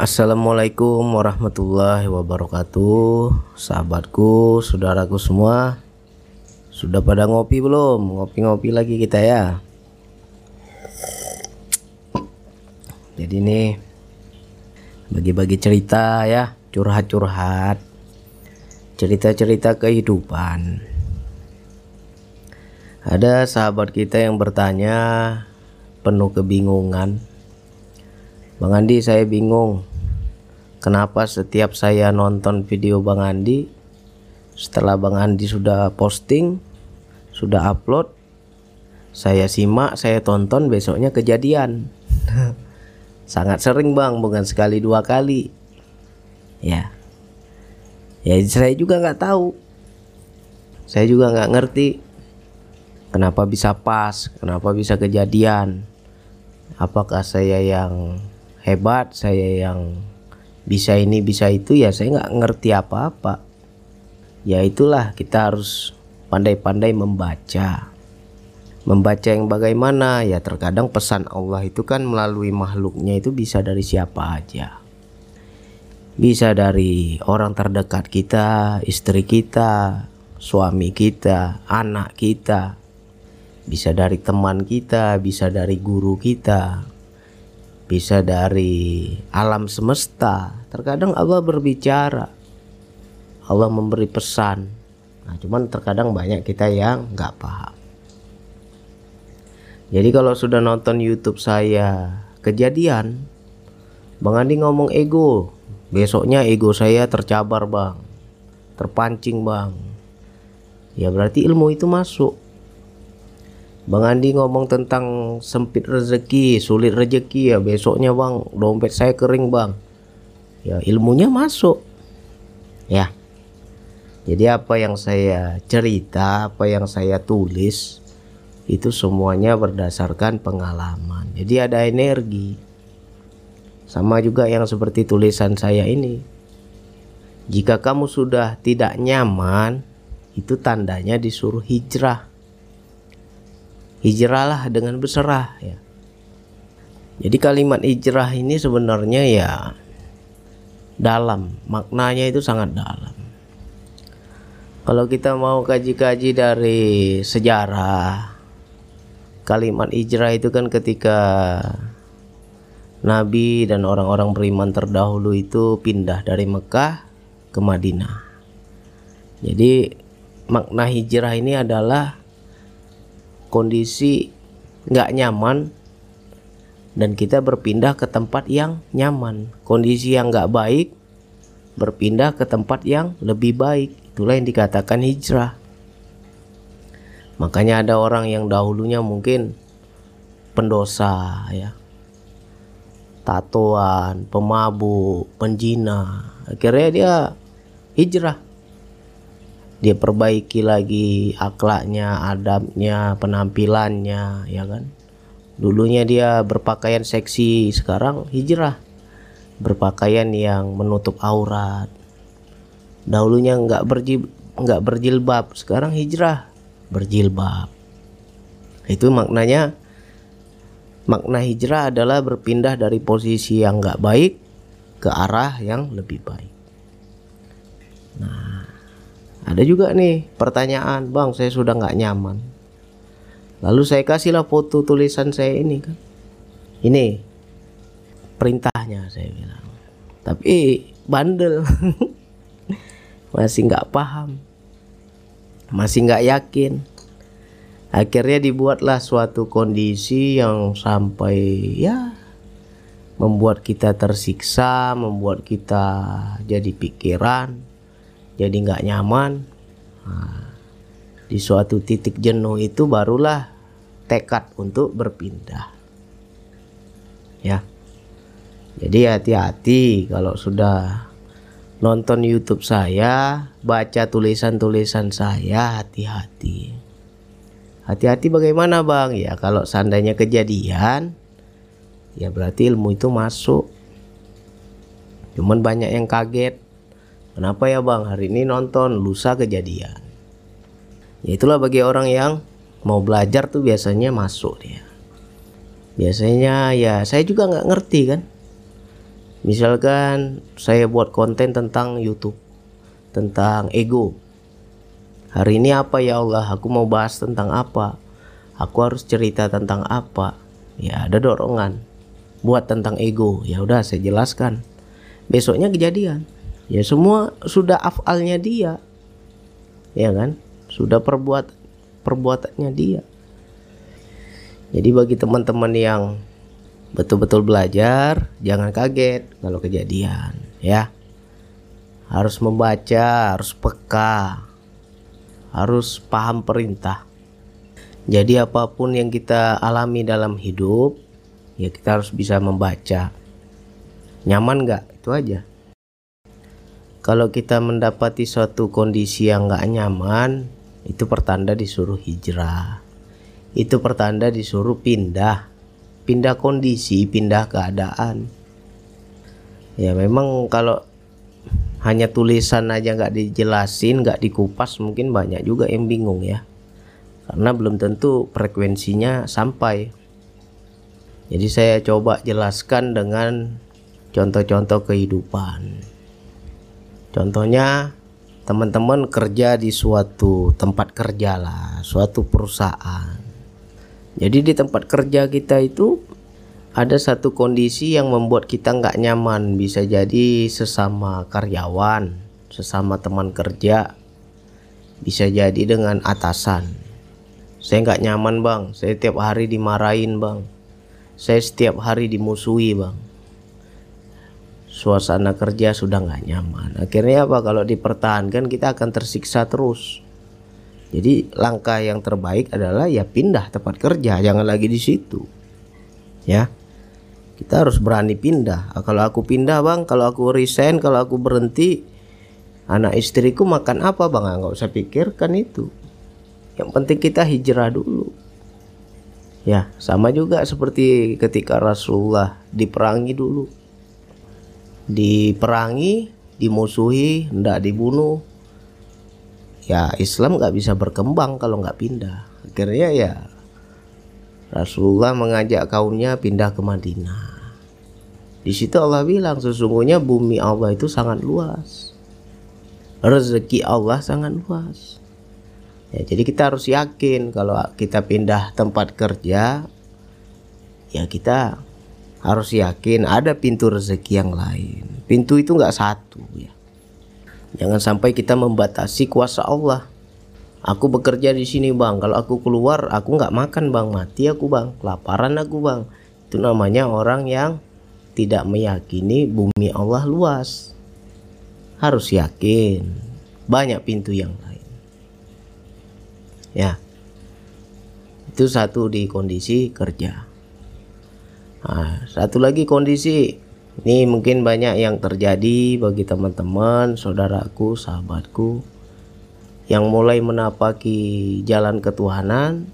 Assalamualaikum warahmatullahi wabarakatuh. Sahabatku, saudaraku semua Sudah pada ngopi belum? Ngopi-ngopi lagi kita ya? Jadi nih Bagi-bagi cerita ya Curhat-curhat Cerita-cerita kehidupan. Ada sahabat kita yang bertanya Penuh kebingungan. Bang Andi saya bingung Kenapa setiap saya nonton video Bang Andi Setelah Bang Andi sudah posting Sudah upload Saya simak, saya tonton besoknya kejadian. Sangat sering bang, bukan sekali dua kali. Ya. Ya saya juga nggak tahu. Saya juga nggak ngerti. Kenapa bisa pas, kenapa bisa kejadian? Apakah saya yang hebat, saya yang bisa ini bisa itu ya saya nggak ngerti apa-apa. Ya itulah kita harus pandai-pandai membaca. Membaca yang bagaimana? Ya terkadang pesan Allah itu kan melalui makhluknya itu bisa dari siapa aja. Bisa dari orang terdekat kita istri kita suami kita anak kita. Bisa dari teman kita bisa dari guru kita bisa dari alam semesta. Terkadang Allah berbicara, Allah memberi pesan. Nah, cuman terkadang banyak kita yang nggak paham. Jadi kalau sudah nonton YouTube saya kejadian, Bang Andi ngomong ego, besoknya ego saya tercabar bang, terpancing bang. Ya berarti ilmu itu masuk. Bang Andi ngomong tentang sempit rezeki, sulit rezeki ya besoknya bang dompet saya kering bang. Ya ilmunya masuk. Ya. Jadi apa yang saya cerita, apa yang saya tulis itu semuanya berdasarkan pengalaman. Jadi ada energi. Sama juga yang seperti tulisan saya ini. Jika kamu sudah tidak nyaman, itu tandanya disuruh hijrah hijrahlah dengan berserah ya. Jadi kalimat hijrah ini sebenarnya ya dalam, maknanya itu sangat dalam. Kalau kita mau kaji-kaji dari sejarah kalimat hijrah itu kan ketika Nabi dan orang-orang beriman terdahulu itu pindah dari Mekah ke Madinah. Jadi makna hijrah ini adalah kondisi nggak nyaman dan kita berpindah ke tempat yang nyaman. Kondisi yang nggak baik berpindah ke tempat yang lebih baik. Itulah yang dikatakan hijrah. Makanya ada orang yang dahulunya mungkin pendosa ya. Tatoan pemabuk penjina akhirnya dia hijrah dia perbaiki lagi akhlaknya, adabnya, penampilannya, ya kan? Dulunya dia berpakaian seksi, sekarang hijrah. Berpakaian yang menutup aurat. Dahulunya nggak berjil nggak berjilbab, sekarang hijrah berjilbab. Itu maknanya makna hijrah adalah berpindah dari posisi yang nggak baik ke arah yang lebih baik. Nah, ada juga nih pertanyaan, bang saya sudah nggak nyaman. Lalu saya kasihlah foto tulisan saya ini kan. Ini perintahnya saya bilang. Tapi bandel, masih nggak paham, masih nggak yakin. Akhirnya dibuatlah suatu kondisi yang sampai ya membuat kita tersiksa, membuat kita jadi pikiran, jadi nggak nyaman. Nah, di suatu titik jenuh itu barulah tekad untuk berpindah. Ya. Jadi hati-hati kalau sudah nonton YouTube saya baca tulisan-tulisan saya hati-hati. Hati-hati bagaimana bang? Ya kalau seandainya kejadian ya berarti ilmu itu masuk. Cuman banyak yang kaget Kenapa ya bang? Hari ini nonton lusa kejadian? Ya itulah bagi orang yang mau belajar tuh biasanya masuk dia. Biasanya ya saya juga nggak ngerti kan. misalkan saya buat konten tentang YouTube tentang ego. Hari ini apa ya Allah? Aku mau bahas tentang apa? Aku harus cerita tentang apa? Ya ada dorongan buat tentang ego. Ya udah saya jelaskan. Besoknya kejadian ya semua sudah afalnya dia ya kan sudah perbuat perbuatannya dia jadi bagi teman-teman yang betul-betul belajar, jangan kaget kalau kejadian, ya. Harus membaca, harus peka, harus paham perintah. Jadi apa pun yang kita alami dalam hidup, ya kita harus bisa membaca. Nyaman nggak? Itu aja. Kalau kita mendapati suatu kondisi yang nggak nyaman, itu pertanda disuruh hijrah. Itu pertanda disuruh pindah pindah kondisi, pindah keadaan. Ya memang kalau hanya tulisan aja nggak dijelasin, nggak dikupas, mungkin banyak juga yang bingung ya. Karena belum tentu frekuensinya sampai. Jadi saya coba jelaskan dengan contoh-contoh kehidupan. Contohnya teman-teman kerja di suatu tempat kerja lah, suatu perusahaan jadi di tempat kerja kita itu ada satu kondisi yang membuat kita nggak nyaman. Bisa jadi sesama karyawan, sesama teman kerja, bisa jadi dengan atasan. Saya nggak nyaman bang, saya tiap hari dimarahin bang, saya setiap hari dimusuhi bang. Suasana kerja sudah nggak nyaman. Akhirnya apa? Kalau dipertahankan kita akan tersiksa terus. Jadi langkah yang terbaik adalah ya pindah tempat kerja, jangan lagi di situ. Ya. Kita harus berani pindah. Ah, kalau aku pindah, Bang, kalau aku resign, kalau aku berhenti, anak istriku makan apa, Bang? Enggak ah, usah pikirkan itu. Yang penting kita hijrah dulu. Ya, sama juga seperti ketika Rasulullah diperangi dulu. Diperangi, dimusuhi, hendak dibunuh, ya Islam nggak bisa berkembang kalau nggak pindah. Akhirnya ya Rasulullah mengajak kaumnya pindah ke Madinah. Di situ Allah bilang sesungguhnya bumi Allah itu sangat luas. Rezeki Allah sangat luas. Ya jadi kita harus yakin kalau kita pindah tempat kerja ya kita harus yakin ada pintu rezeki yang lain pintu itu nggak satu ya Jangan sampai kita membatasi kuasa Allah. Aku bekerja di sini bang. Kalau aku keluar, aku nggak makan bang. Mati aku bang. Kelaparan aku bang. Itu namanya orang yang tidak meyakini bumi Allah luas. Harus yakin. Banyak pintu yang lain. Ya. Itu satu di kondisi kerja. Nah, satu lagi kondisi ini mungkin banyak yang terjadi bagi teman-teman, saudaraku, sahabatku yang mulai menapaki jalan ketuhanan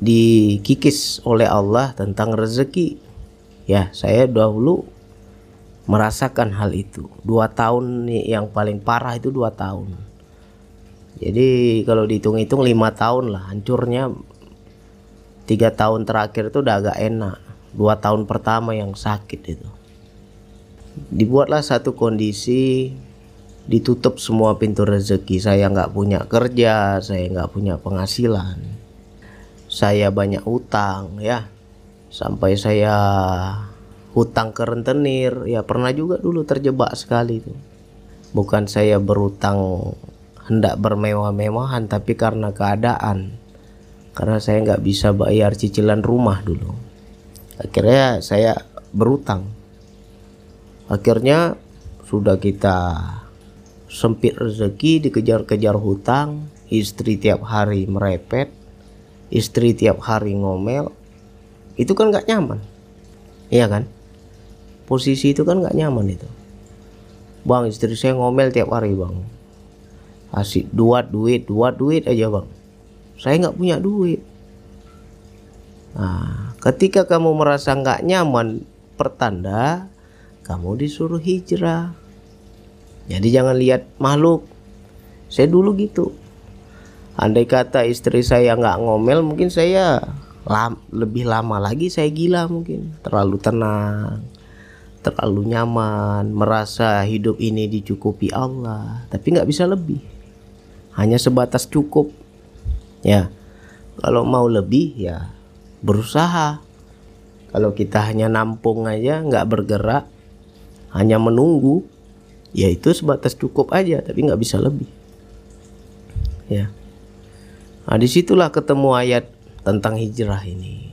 dikikis oleh Allah tentang rezeki. Ya, saya dahulu merasakan hal itu. Dua tahun nih yang paling parah itu dua tahun. Jadi kalau dihitung-hitung lima tahun lah hancurnya tiga tahun terakhir itu udah agak enak. Dua tahun pertama yang sakit itu. Dibuatlah satu kondisi ditutup semua pintu rezeki. Saya nggak punya kerja saya nggak punya penghasilan. Saya banyak utang ya. Sampai saya hutang ke rentenir. Ya pernah juga dulu terjebak sekali itu. Bukan saya berutang hendak bermewah-mewahan tapi karena keadaan. Karena saya nggak bisa bayar cicilan rumah dulu akhirnya saya berutang akhirnya sudah kita sempit rezeki dikejar-kejar hutang istri tiap hari merepet istri tiap hari ngomel itu kan nggak nyaman. Iya kan? Posisi itu kan nggak nyaman itu. Bang istri saya ngomel tiap hari bang. Asik dua duit dua duit aja bang. Saya nggak punya duit nah ketika kamu merasa nggak nyaman pertanda kamu disuruh hijrah. Jadi jangan lihat makhluk. Saya dulu gitu. Andai kata istri saya nggak ngomel, mungkin saya lam, lebih lama lagi saya gila mungkin. Terlalu tenang, terlalu nyaman, merasa hidup ini dicukupi Allah, tapi nggak bisa lebih. Hanya sebatas cukup. Ya, kalau mau lebih ya berusaha. Kalau kita hanya nampung aja, nggak bergerak, hanya menunggu, ya itu sebatas cukup aja, tapi nggak bisa lebih. Ya, nah di situlah ketemu ayat tentang hijrah ini.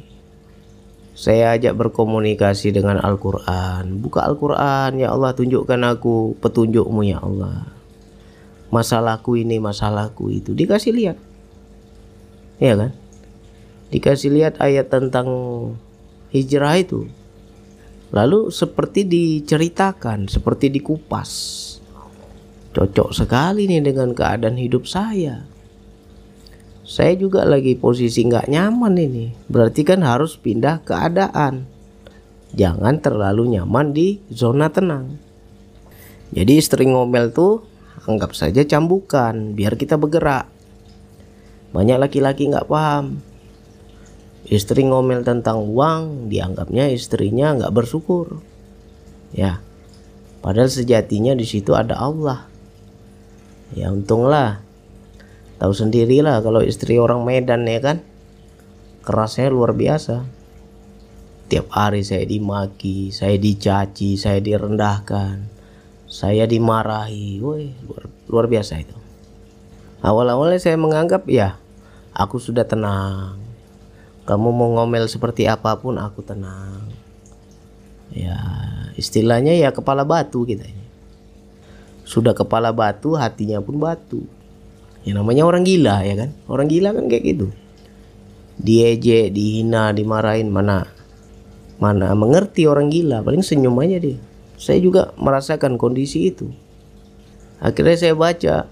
Saya ajak berkomunikasi dengan Al-Quran. Buka Al-Quran ya Allah tunjukkan aku petunjukmu ya Allah. Masalahku ini masalahku itu. Dikasih lihat. Ya kan dikasih lihat ayat tentang hijrah itu lalu seperti diceritakan seperti dikupas cocok sekali nih dengan keadaan hidup saya saya juga lagi posisi nggak nyaman ini. Berarti kan harus pindah keadaan. Jangan terlalu nyaman di zona tenang. Jadi istri ngomel tuh anggap saja cambukan biar kita bergerak. Banyak laki-laki nggak paham. Istri ngomel tentang uang dianggapnya istrinya nggak bersyukur. Ya, padahal sejatinya di situ ada Allah. Ya untunglah Tahu sendirilah kalau istri orang Medan ya kan. Kerasnya luar biasa. Tiap hari saya dimaki, saya dicaci, saya direndahkan. Saya dimarahi. Woi, luar, luar biasa itu. Awal-awalnya saya menganggap ya, aku sudah tenang. Kamu mau ngomel seperti apa pun aku tenang. Ya, istilahnya ya kepala batu kita. Sudah kepala batu, hatinya pun batu. Ya namanya orang gila ya kan? Orang gila kan kayak gitu. Diejek dihina dimarahin mana mana mengerti orang gila. Paling senyum aja dia. Saya juga merasakan kondisi itu. Akhirnya saya baca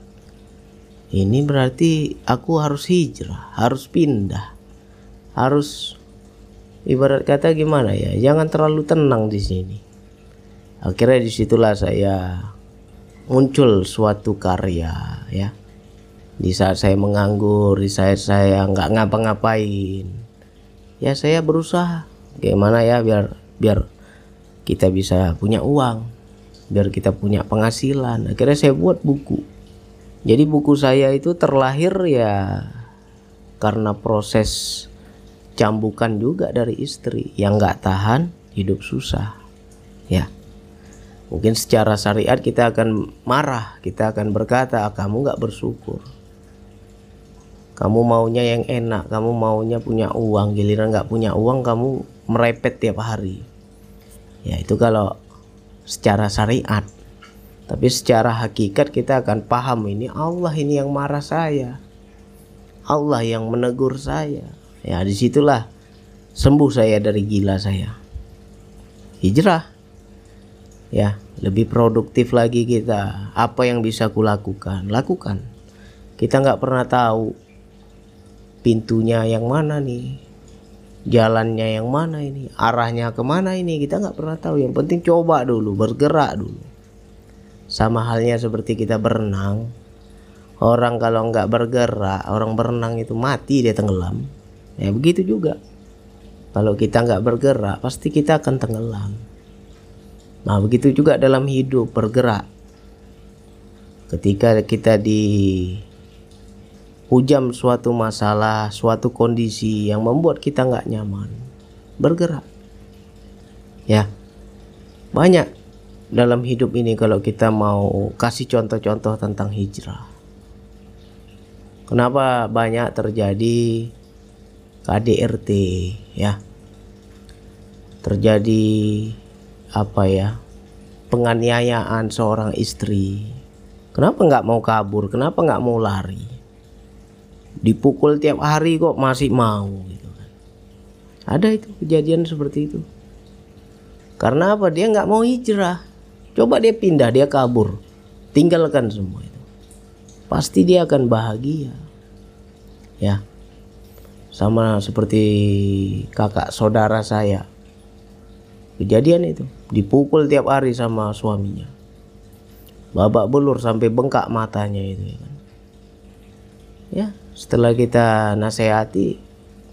ini berarti aku harus hijrah harus pindah harus ibarat kata gimana ya? Jangan terlalu tenang di sini. Akhirnya di situlah saya muncul suatu karya ya. Di saat saya menganggur di saat saya nggak ngapa-ngapain ya saya berusaha. Gimana ya? Biar biar kita bisa punya uang biar kita punya penghasilan. Akhirnya saya buat buku. Jadi buku saya itu terlahir ya karena proses cambukan juga dari istri yang nggak tahan hidup susah ya. Mungkin secara syariat kita akan marah kita akan berkata ah, kamu nggak bersyukur. Kamu maunya yang enak kamu maunya punya uang giliran nggak punya uang kamu merepet tiap hari. Ya itu kalau secara syariat. Tapi secara hakikat kita akan paham ini Allah ini yang marah saya. Allah yang menegur saya ya di situlah sembuh saya dari gila saya. Hijrah. Ya lebih produktif lagi kita. Apa yang bisa kulakukan? Lakukan. Kita nggak pernah tahu pintunya yang mana nih jalannya yang mana ini arahnya ke mana ini. Kita nggak pernah tahu. Yang penting coba dulu bergerak dulu. Sama halnya seperti kita berenang. Orang kalau nggak bergerak orang berenang itu mati dia tenggelam ya begitu juga kalau kita nggak bergerak pasti kita akan tenggelam nah begitu juga dalam hidup bergerak ketika kita di hujam suatu masalah, suatu kondisi yang membuat kita nggak nyaman, bergerak. Ya, banyak dalam hidup ini kalau kita mau kasih contoh-contoh tentang hijrah. Kenapa banyak terjadi KDRT ya? Terjadi apa ya? Penganiayaan seorang istri. Kenapa nggak mau kabur? Kenapa nggak mau lari? dipukul tiap hari kok masih mau gitu kan ada itu kejadian seperti itu karena apa dia nggak mau hijrah coba dia pindah dia kabur tinggalkan semua itu pasti dia akan bahagia ya sama seperti kakak saudara saya. Kejadian itu dipukul tiap hari sama suaminya. Babak belur sampai bengkak matanya itu ya kan. Ya setelah kita nasihati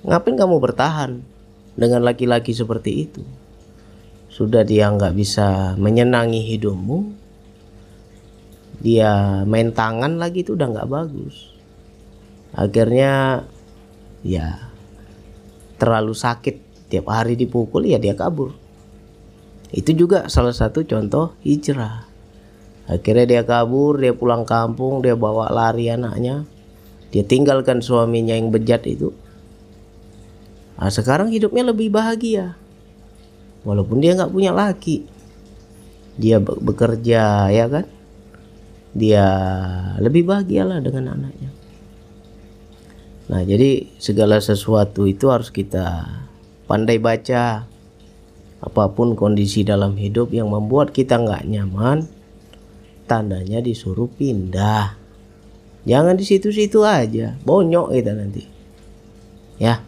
ngapain kamu bertahan dengan laki-laki seperti itu? Sudah dia nggak bisa menyenangi hidupmu dia main tangan lagi itu udah nggak bagus. Akhirnya ya terlalu sakit. Tiap hari dipukul ya dia kabur. Itu juga salah satu contoh hijrah. Akhirnya dia kabur dia pulang kampung dia bawa lari anaknya. Dia tinggalkan suaminya yang bejat itu. Nah, sekarang hidupnya lebih bahagia. Walaupun dia nggak punya laki. Dia bekerja ya kan? Dia lebih bahagia lah dengan anaknya nah jadi segala sesuatu itu harus kita pandai baca. Apa pun kondisi dalam hidup yang membuat kita nggak nyaman tandanya disuruh pindah. Jangan di situ-situ aja bonyok kita nanti. Ya.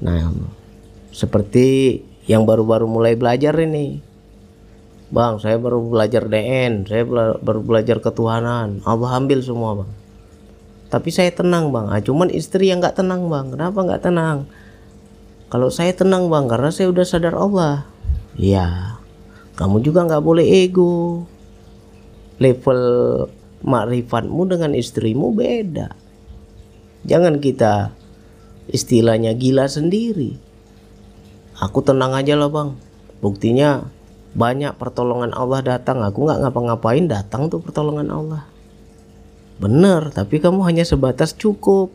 Nah seperti yang baru-baru mulai belajar ini. Bang, saya baru belajar DN, saya baru belajar ketuhanan. Allah ambil semua, Bang. Tapi saya tenang, Bang. Ah, cuman istri yang nggak tenang, Bang. Kenapa nggak tenang? Kalau saya tenang, Bang, karena saya udah sadar Allah. Iya. Kamu juga nggak boleh ego level makrifatmu dengan istrimu beda. Jangan kita istilahnya gila sendiri. Aku tenang aja lah bang. Buktinya banyak pertolongan Allah datang. Aku nggak ngapa-ngapain datang tuh pertolongan Allah. Bener, tapi kamu hanya sebatas cukup.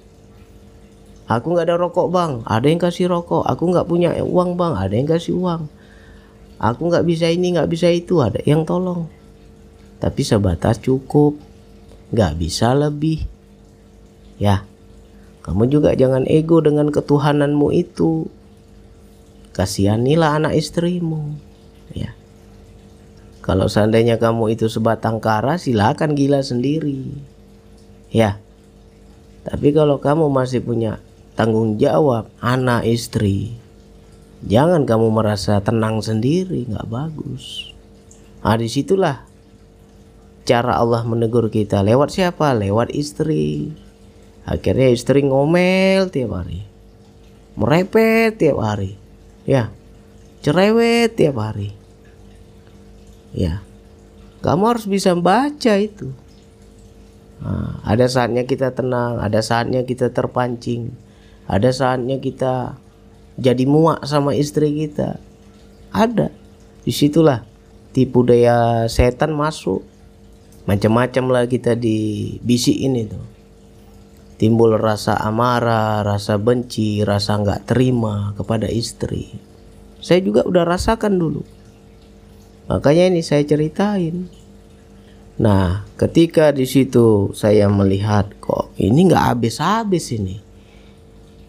Aku nggak ada rokok bang, ada yang kasih rokok. Aku nggak punya uang bang, ada yang kasih uang. Aku nggak bisa ini, nggak bisa itu, ada yang tolong. Tapi sebatas cukup. Nggak bisa lebih. Ya. Kamu juga jangan ego dengan ketuhananmu itu. Kasihanilah anak istrimu. Ya. Kalau seandainya kamu itu sebatang kara silakan gila sendiri ya tapi kalau kamu masih punya tanggung jawab anak istri jangan kamu merasa tenang sendiri nggak bagus ah di situlah cara Allah menegur kita lewat siapa? Lewat istri. Akhirnya istri ngomel tiap hari. Merepet tiap hari. Ya. Cerewet tiap hari. Ya. Kamu harus bisa baca itu. Nah, ada saatnya kita tenang, ada saatnya kita terpancing. Ada saatnya kita jadi muak sama istri kita. Ada. Di situlah tipu daya setan masuk macam-macam lah kita dibisikin itu timbul rasa amarah rasa benci rasa nggak terima kepada istri saya juga udah rasakan dulu makanya ini saya ceritain nah ketika di situ saya melihat kok ini nggak habis-habis ini.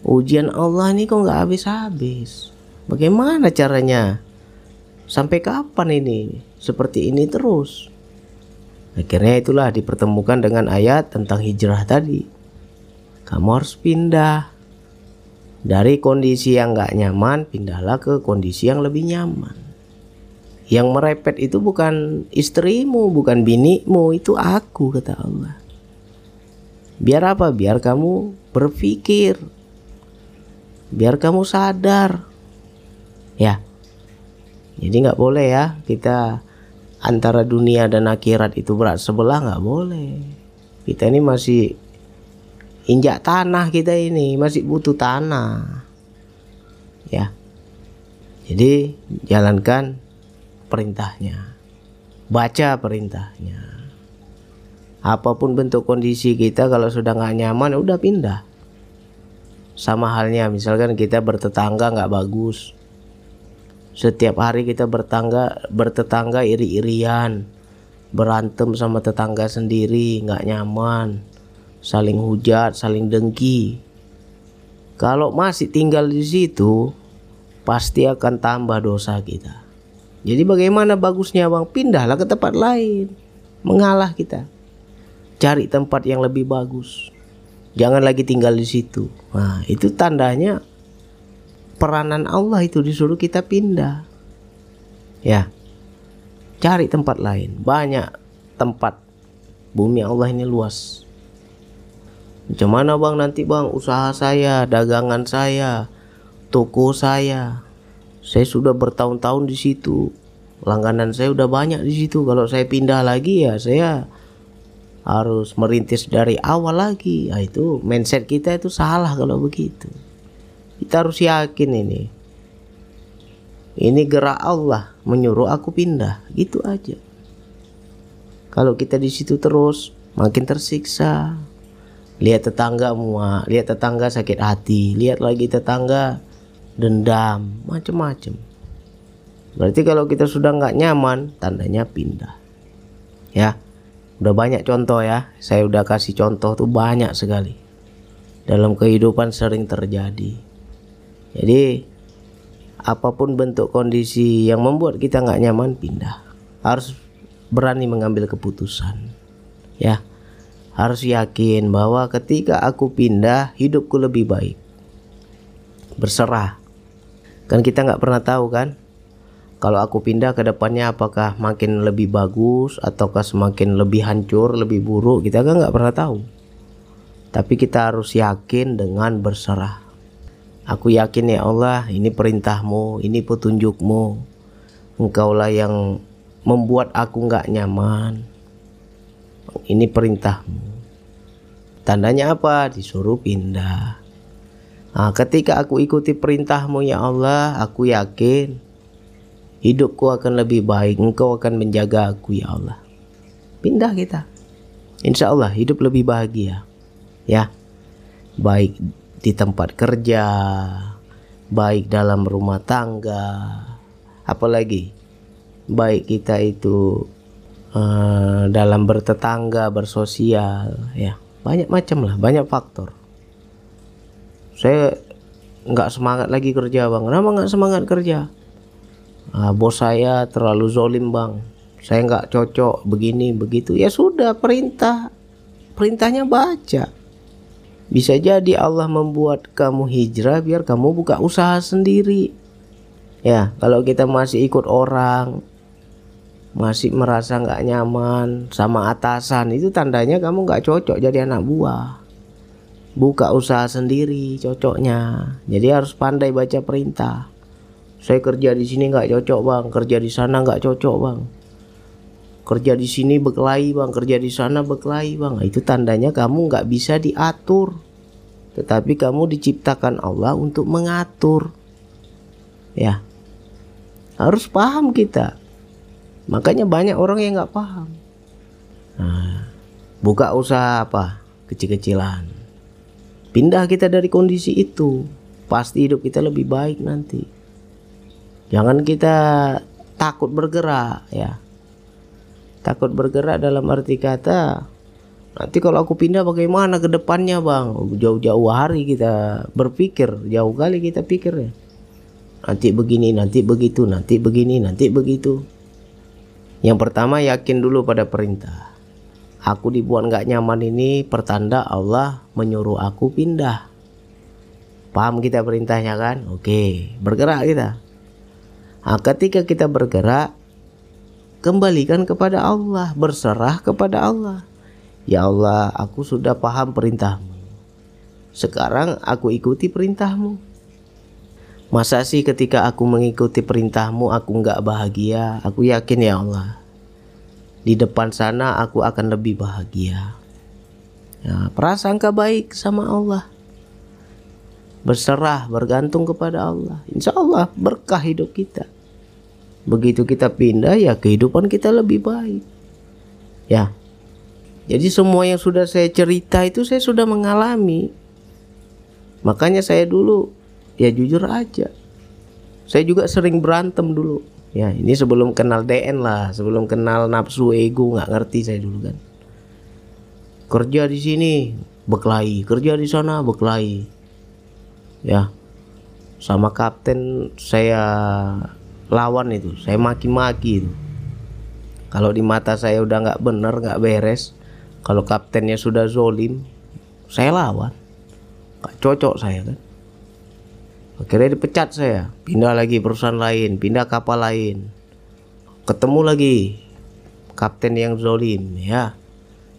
Ujian Allah ini kok nggak habis-habis? Bagaimana caranya? Sampai kapan ini? Seperti ini terus. Akhirnya itulah dipertemukan dengan ayat tentang hijrah tadi. Kamu harus pindah. Dari kondisi yang gak nyaman, pindahlah ke kondisi yang lebih nyaman. Yang merepet itu bukan istrimu, bukan binimu, itu aku kata Allah. Biar apa? Biar kamu berpikir. Biar kamu sadar. Ya. Jadi nggak boleh ya kita antara dunia dan akhirat itu berat sebelah nggak boleh kita ini masih injak tanah kita ini masih butuh tanah ya jadi jalankan perintahnya. Baca perintahnya. Apa pun bentuk kondisi kita kalau sudah nggak nyaman udah pindah. Sama halnya misalkan kita bertetangga nggak bagus. Setiap hari kita bertangga bertetangga iri-irian. Berantem sama tetangga sendiri nggak nyaman. Saling hujat saling dengki. Kalau masih tinggal di situ pasti akan tambah dosa kita jadi bagaimana bagusnya bang pindahlah ke tempat lain mengalah kita cari tempat yang lebih bagus jangan lagi tinggal di situ nah itu tandanya peranan Allah itu disuruh kita pindah. Ya. Cari tempat lain. Banyak tempat. Bumi Allah ini luas. Macam mana bang nanti bang usaha saya, dagangan saya, toko saya. Saya sudah bertahun-tahun di situ. Langganan saya udah banyak di situ. Kalau saya pindah lagi ya saya harus merintis dari awal lagi. Nah, itu mindset kita itu salah kalau begitu. Kita harus yakin ini. Ini gerak Allah menyuruh aku pindah. Gitu aja. Kalau kita di situ terus makin tersiksa. Lihat tetangga muak lihat tetangga sakit hati. Lihat lagi tetangga dendam macam-macam berarti kalau kita sudah nggak nyaman tandanya pindah. Ya udah banyak contoh ya. Saya udah kasih contoh tuh banyak sekali. Dalam kehidupan sering terjadi. Jadi apa pun bentuk kondisi yang membuat kita nggak nyaman pindah. Harus berani mengambil keputusan. Ya harus yakin bahwa ketika aku pindah hidupku lebih baik. Berserah kan kita nggak pernah tahu kan? Kalau aku pindah ke depannya apakah makin lebih bagus ataukah semakin lebih hancur lebih buruk? Kita kan nggak pernah tahu. Tapi kita harus yakin dengan berserah. Aku yakin ya Allah ini perintahmu ini petunjukmu. Engkaulah yang membuat aku nggak nyaman. Ini perintahmu. Tandanya apa? Disuruh pindah nah, ketika aku ikuti perintahmu ya Allah aku yakin hidupku akan lebih baik. Engkau akan menjaga aku ya Allah. Pindah kita. Insya Allah hidup lebih bahagia ya. Baik di tempat kerja baik dalam rumah tangga apalagi baik kita itu uh, dalam bertetangga bersosial ya. Banyak macam lah banyak faktor saya nggak semangat lagi kerja bang. Kenapa nggak semangat kerja? Uh, bos saya terlalu zolim bang. Saya nggak cocok begini begitu. Ya sudah perintah. Perintahnya baca. Bisa jadi Allah membuat kamu hijrah biar kamu buka usaha sendiri. Ya kalau kita masih ikut orang masih merasa nggak nyaman sama atasan itu tandanya kamu nggak cocok jadi anak buah buka usaha sendiri cocoknya. Jadi harus pandai baca perintah. Saya kerja di sini nggak cocok bang. Kerja di sana nggak cocok bang. Kerja di sini berkelahi bang. Kerja di sana berkelahi bang. Itu tandanya kamu nggak bisa diatur. Tetapi kamu diciptakan Allah untuk mengatur. Ya. Harus paham kita. Makanya banyak orang yang nggak paham. Nah, buka usaha apa? Kecil-kecilan. Pindah kita dari kondisi itu. Pasti hidup kita lebih baik nanti. Jangan kita takut bergerak ya. Takut bergerak dalam arti kata nanti kalau aku pindah bagaimana ke depannya bang jauh-jauh hari kita berpikir jauh kali kita pikir ya nanti begini nanti begitu nanti begini nanti begitu yang pertama yakin dulu pada perintah. Aku dibuat nggak nyaman ini pertanda Allah menyuruh aku pindah. Paham kita perintahnya kan? Oke, bergerak kita. Nah, ketika kita bergerak, kembalikan kepada Allah, berserah kepada Allah. Ya Allah, aku sudah paham perintahmu. Sekarang aku ikuti perintahmu. Masa sih ketika aku mengikuti perintahmu aku nggak bahagia? Aku yakin ya Allah. Di depan sana aku akan lebih bahagia. Ya, prasangka baik sama Allah. Berserah, bergantung kepada Allah. Insya Allah berkah hidup kita. Begitu kita pindah ya kehidupan kita lebih baik. Ya. Jadi semua yang sudah saya cerita itu saya sudah mengalami. Makanya saya dulu ya jujur aja saya juga sering berantem dulu ya ini sebelum kenal DN lah sebelum kenal nafsu ego nggak ngerti saya dulu kan. Kerja di sini berkelahi kerja di sana berkelahi ya sama kapten saya lawan itu saya maki-maki itu. Kalau di mata saya udah nggak bener nggak beres kalau kaptennya sudah zolim saya lawan. Nggak cocok saya kan akhirnya dipecat saya. Pindah lagi perusahaan lain pindah kapal lain. Ketemu lagi kapten yang zolim ya.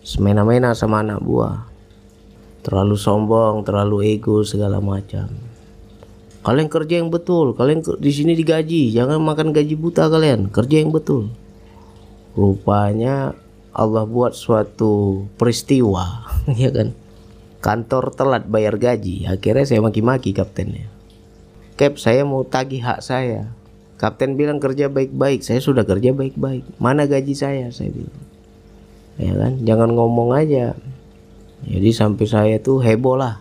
Semena-mena sama anak buah. Terlalu sombong terlalu ego segala macam. Kalian kerja yang betul kalian di sini digaji. Jangan makan gaji buta kalian kerja yang betul. Rupanya Allah buat suatu peristiwa ya kan? Kantor telat bayar gaji. Akhirnya saya maki-maki kaptennya Cap saya mau tagih hak saya kapten bilang kerja baik-baik saya sudah kerja baik-baik mana gaji saya saya bilang ya kan jangan ngomong aja jadi sampai saya tuh heboh lah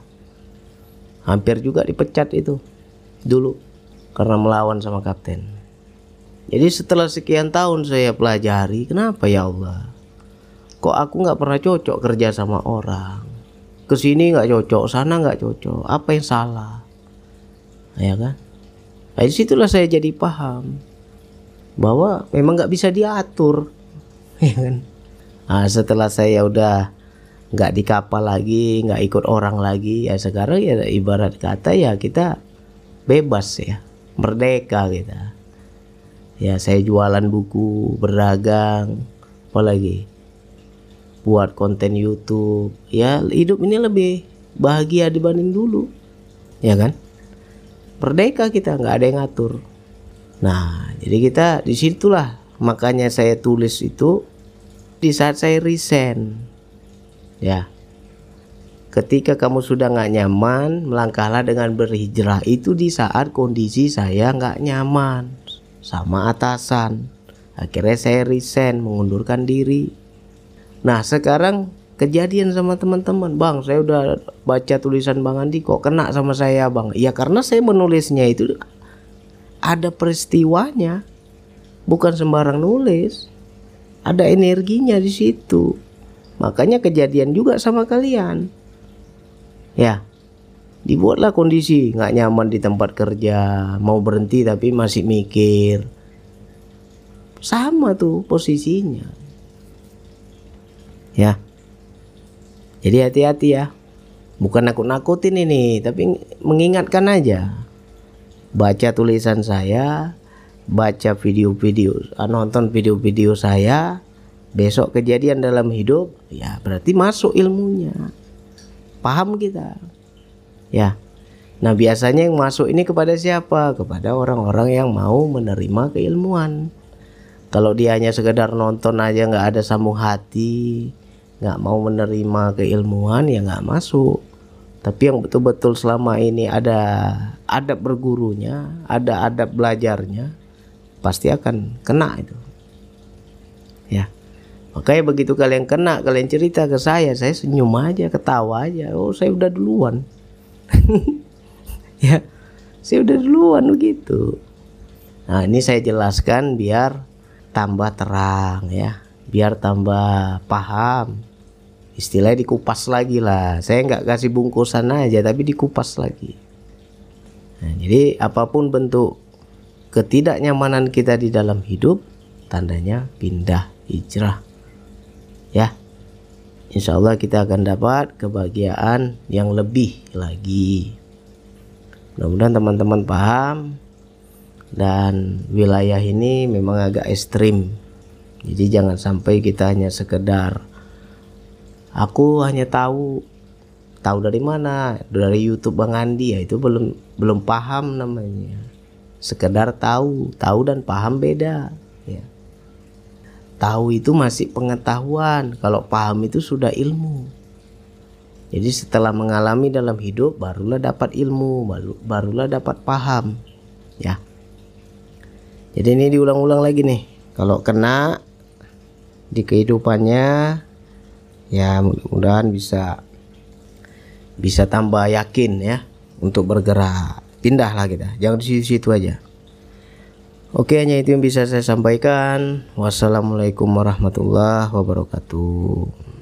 hampir juga dipecat itu dulu karena melawan sama kapten. Jadi setelah sekian tahun saya pelajari, kenapa ya Allah? Kok aku nggak pernah cocok kerja sama orang? Ke sini nggak cocok, sana nggak cocok. Apa yang salah? Ya kan? Nah, di situlah saya jadi paham bahwa memang nggak bisa diatur, ya kan? Nah, setelah saya udah nggak di kapal lagi, nggak ikut orang lagi, ya sekarang ya ibarat kata ya kita bebas ya merdeka kita. Ya saya jualan buku berdagang apalagi buat konten YouTube. Ya hidup ini lebih bahagia dibanding dulu. Ya kan merdeka kita nggak ada yang ngatur nah jadi kita di situlah makanya saya tulis itu di saat saya resign ya Ketika kamu sudah nggak nyaman, melangkahlah dengan berhijrah. Itu di saat kondisi saya nggak nyaman sama atasan. Akhirnya saya resign, mengundurkan diri. Nah sekarang kejadian sama teman-teman, bang, saya udah baca tulisan bang Andi kok kena sama saya bang. Ya karena saya menulisnya itu ada peristiwanya, bukan sembarang nulis. Ada energinya di situ. Makanya kejadian juga sama kalian ya dibuatlah kondisi nggak nyaman di tempat kerja mau berhenti tapi masih mikir sama tuh posisinya ya jadi hati-hati ya. Bukan nakut-nakutin ini tapi mengingatkan aja. Baca tulisan saya baca video-video ah, nonton video-video saya besok kejadian dalam hidup ya berarti masuk ilmunya. Paham kita? Ya. Nah biasanya yang masuk ini kepada siapa? Kepada orang-orang yang mau menerima keilmuan. Kalau dia hanya sekedar nonton aja nggak ada sambung hati nggak mau menerima keilmuan ya nggak masuk tapi yang betul-betul selama ini ada adab bergurunya ada adab belajarnya pasti akan kena itu ya Makanya begitu kalian kena, kalian cerita ke saya, saya senyum aja, ketawa aja. Oh, saya udah duluan. ya, saya udah duluan begitu. Nah, ini saya jelaskan biar tambah terang ya, biar tambah paham. Istilahnya dikupas lagi lah. Saya nggak kasih bungkusan aja, tapi dikupas lagi. Nah, jadi apa pun bentuk ketidaknyamanan kita di dalam hidup, tandanya pindah hijrah ya Insya Allah kita akan dapat kebahagiaan yang lebih lagi mudah-mudahan teman-teman paham dan wilayah ini memang agak ekstrim jadi jangan sampai kita hanya sekedar aku hanya tahu tahu dari mana? Dari YouTube Bang Andi. Ya itu belum belum paham namanya. Sekedar tahu tahu dan paham beda ya. Tahu itu masih pengetahuan kalau paham itu sudah ilmu. Jadi setelah mengalami dalam hidup barulah dapat ilmu baru barulah dapat paham ya. Jadi ini diulang-ulang lagi nih. Kalau kena di kehidupannya ya mudah-mudahan bisa bisa tambah yakin ya untuk bergerak pindahlah kita jangan di situ-situ aja Oke hanya itu yang bisa saya sampaikan. Wassalamualaikum warahmatullahi wabarakatuh.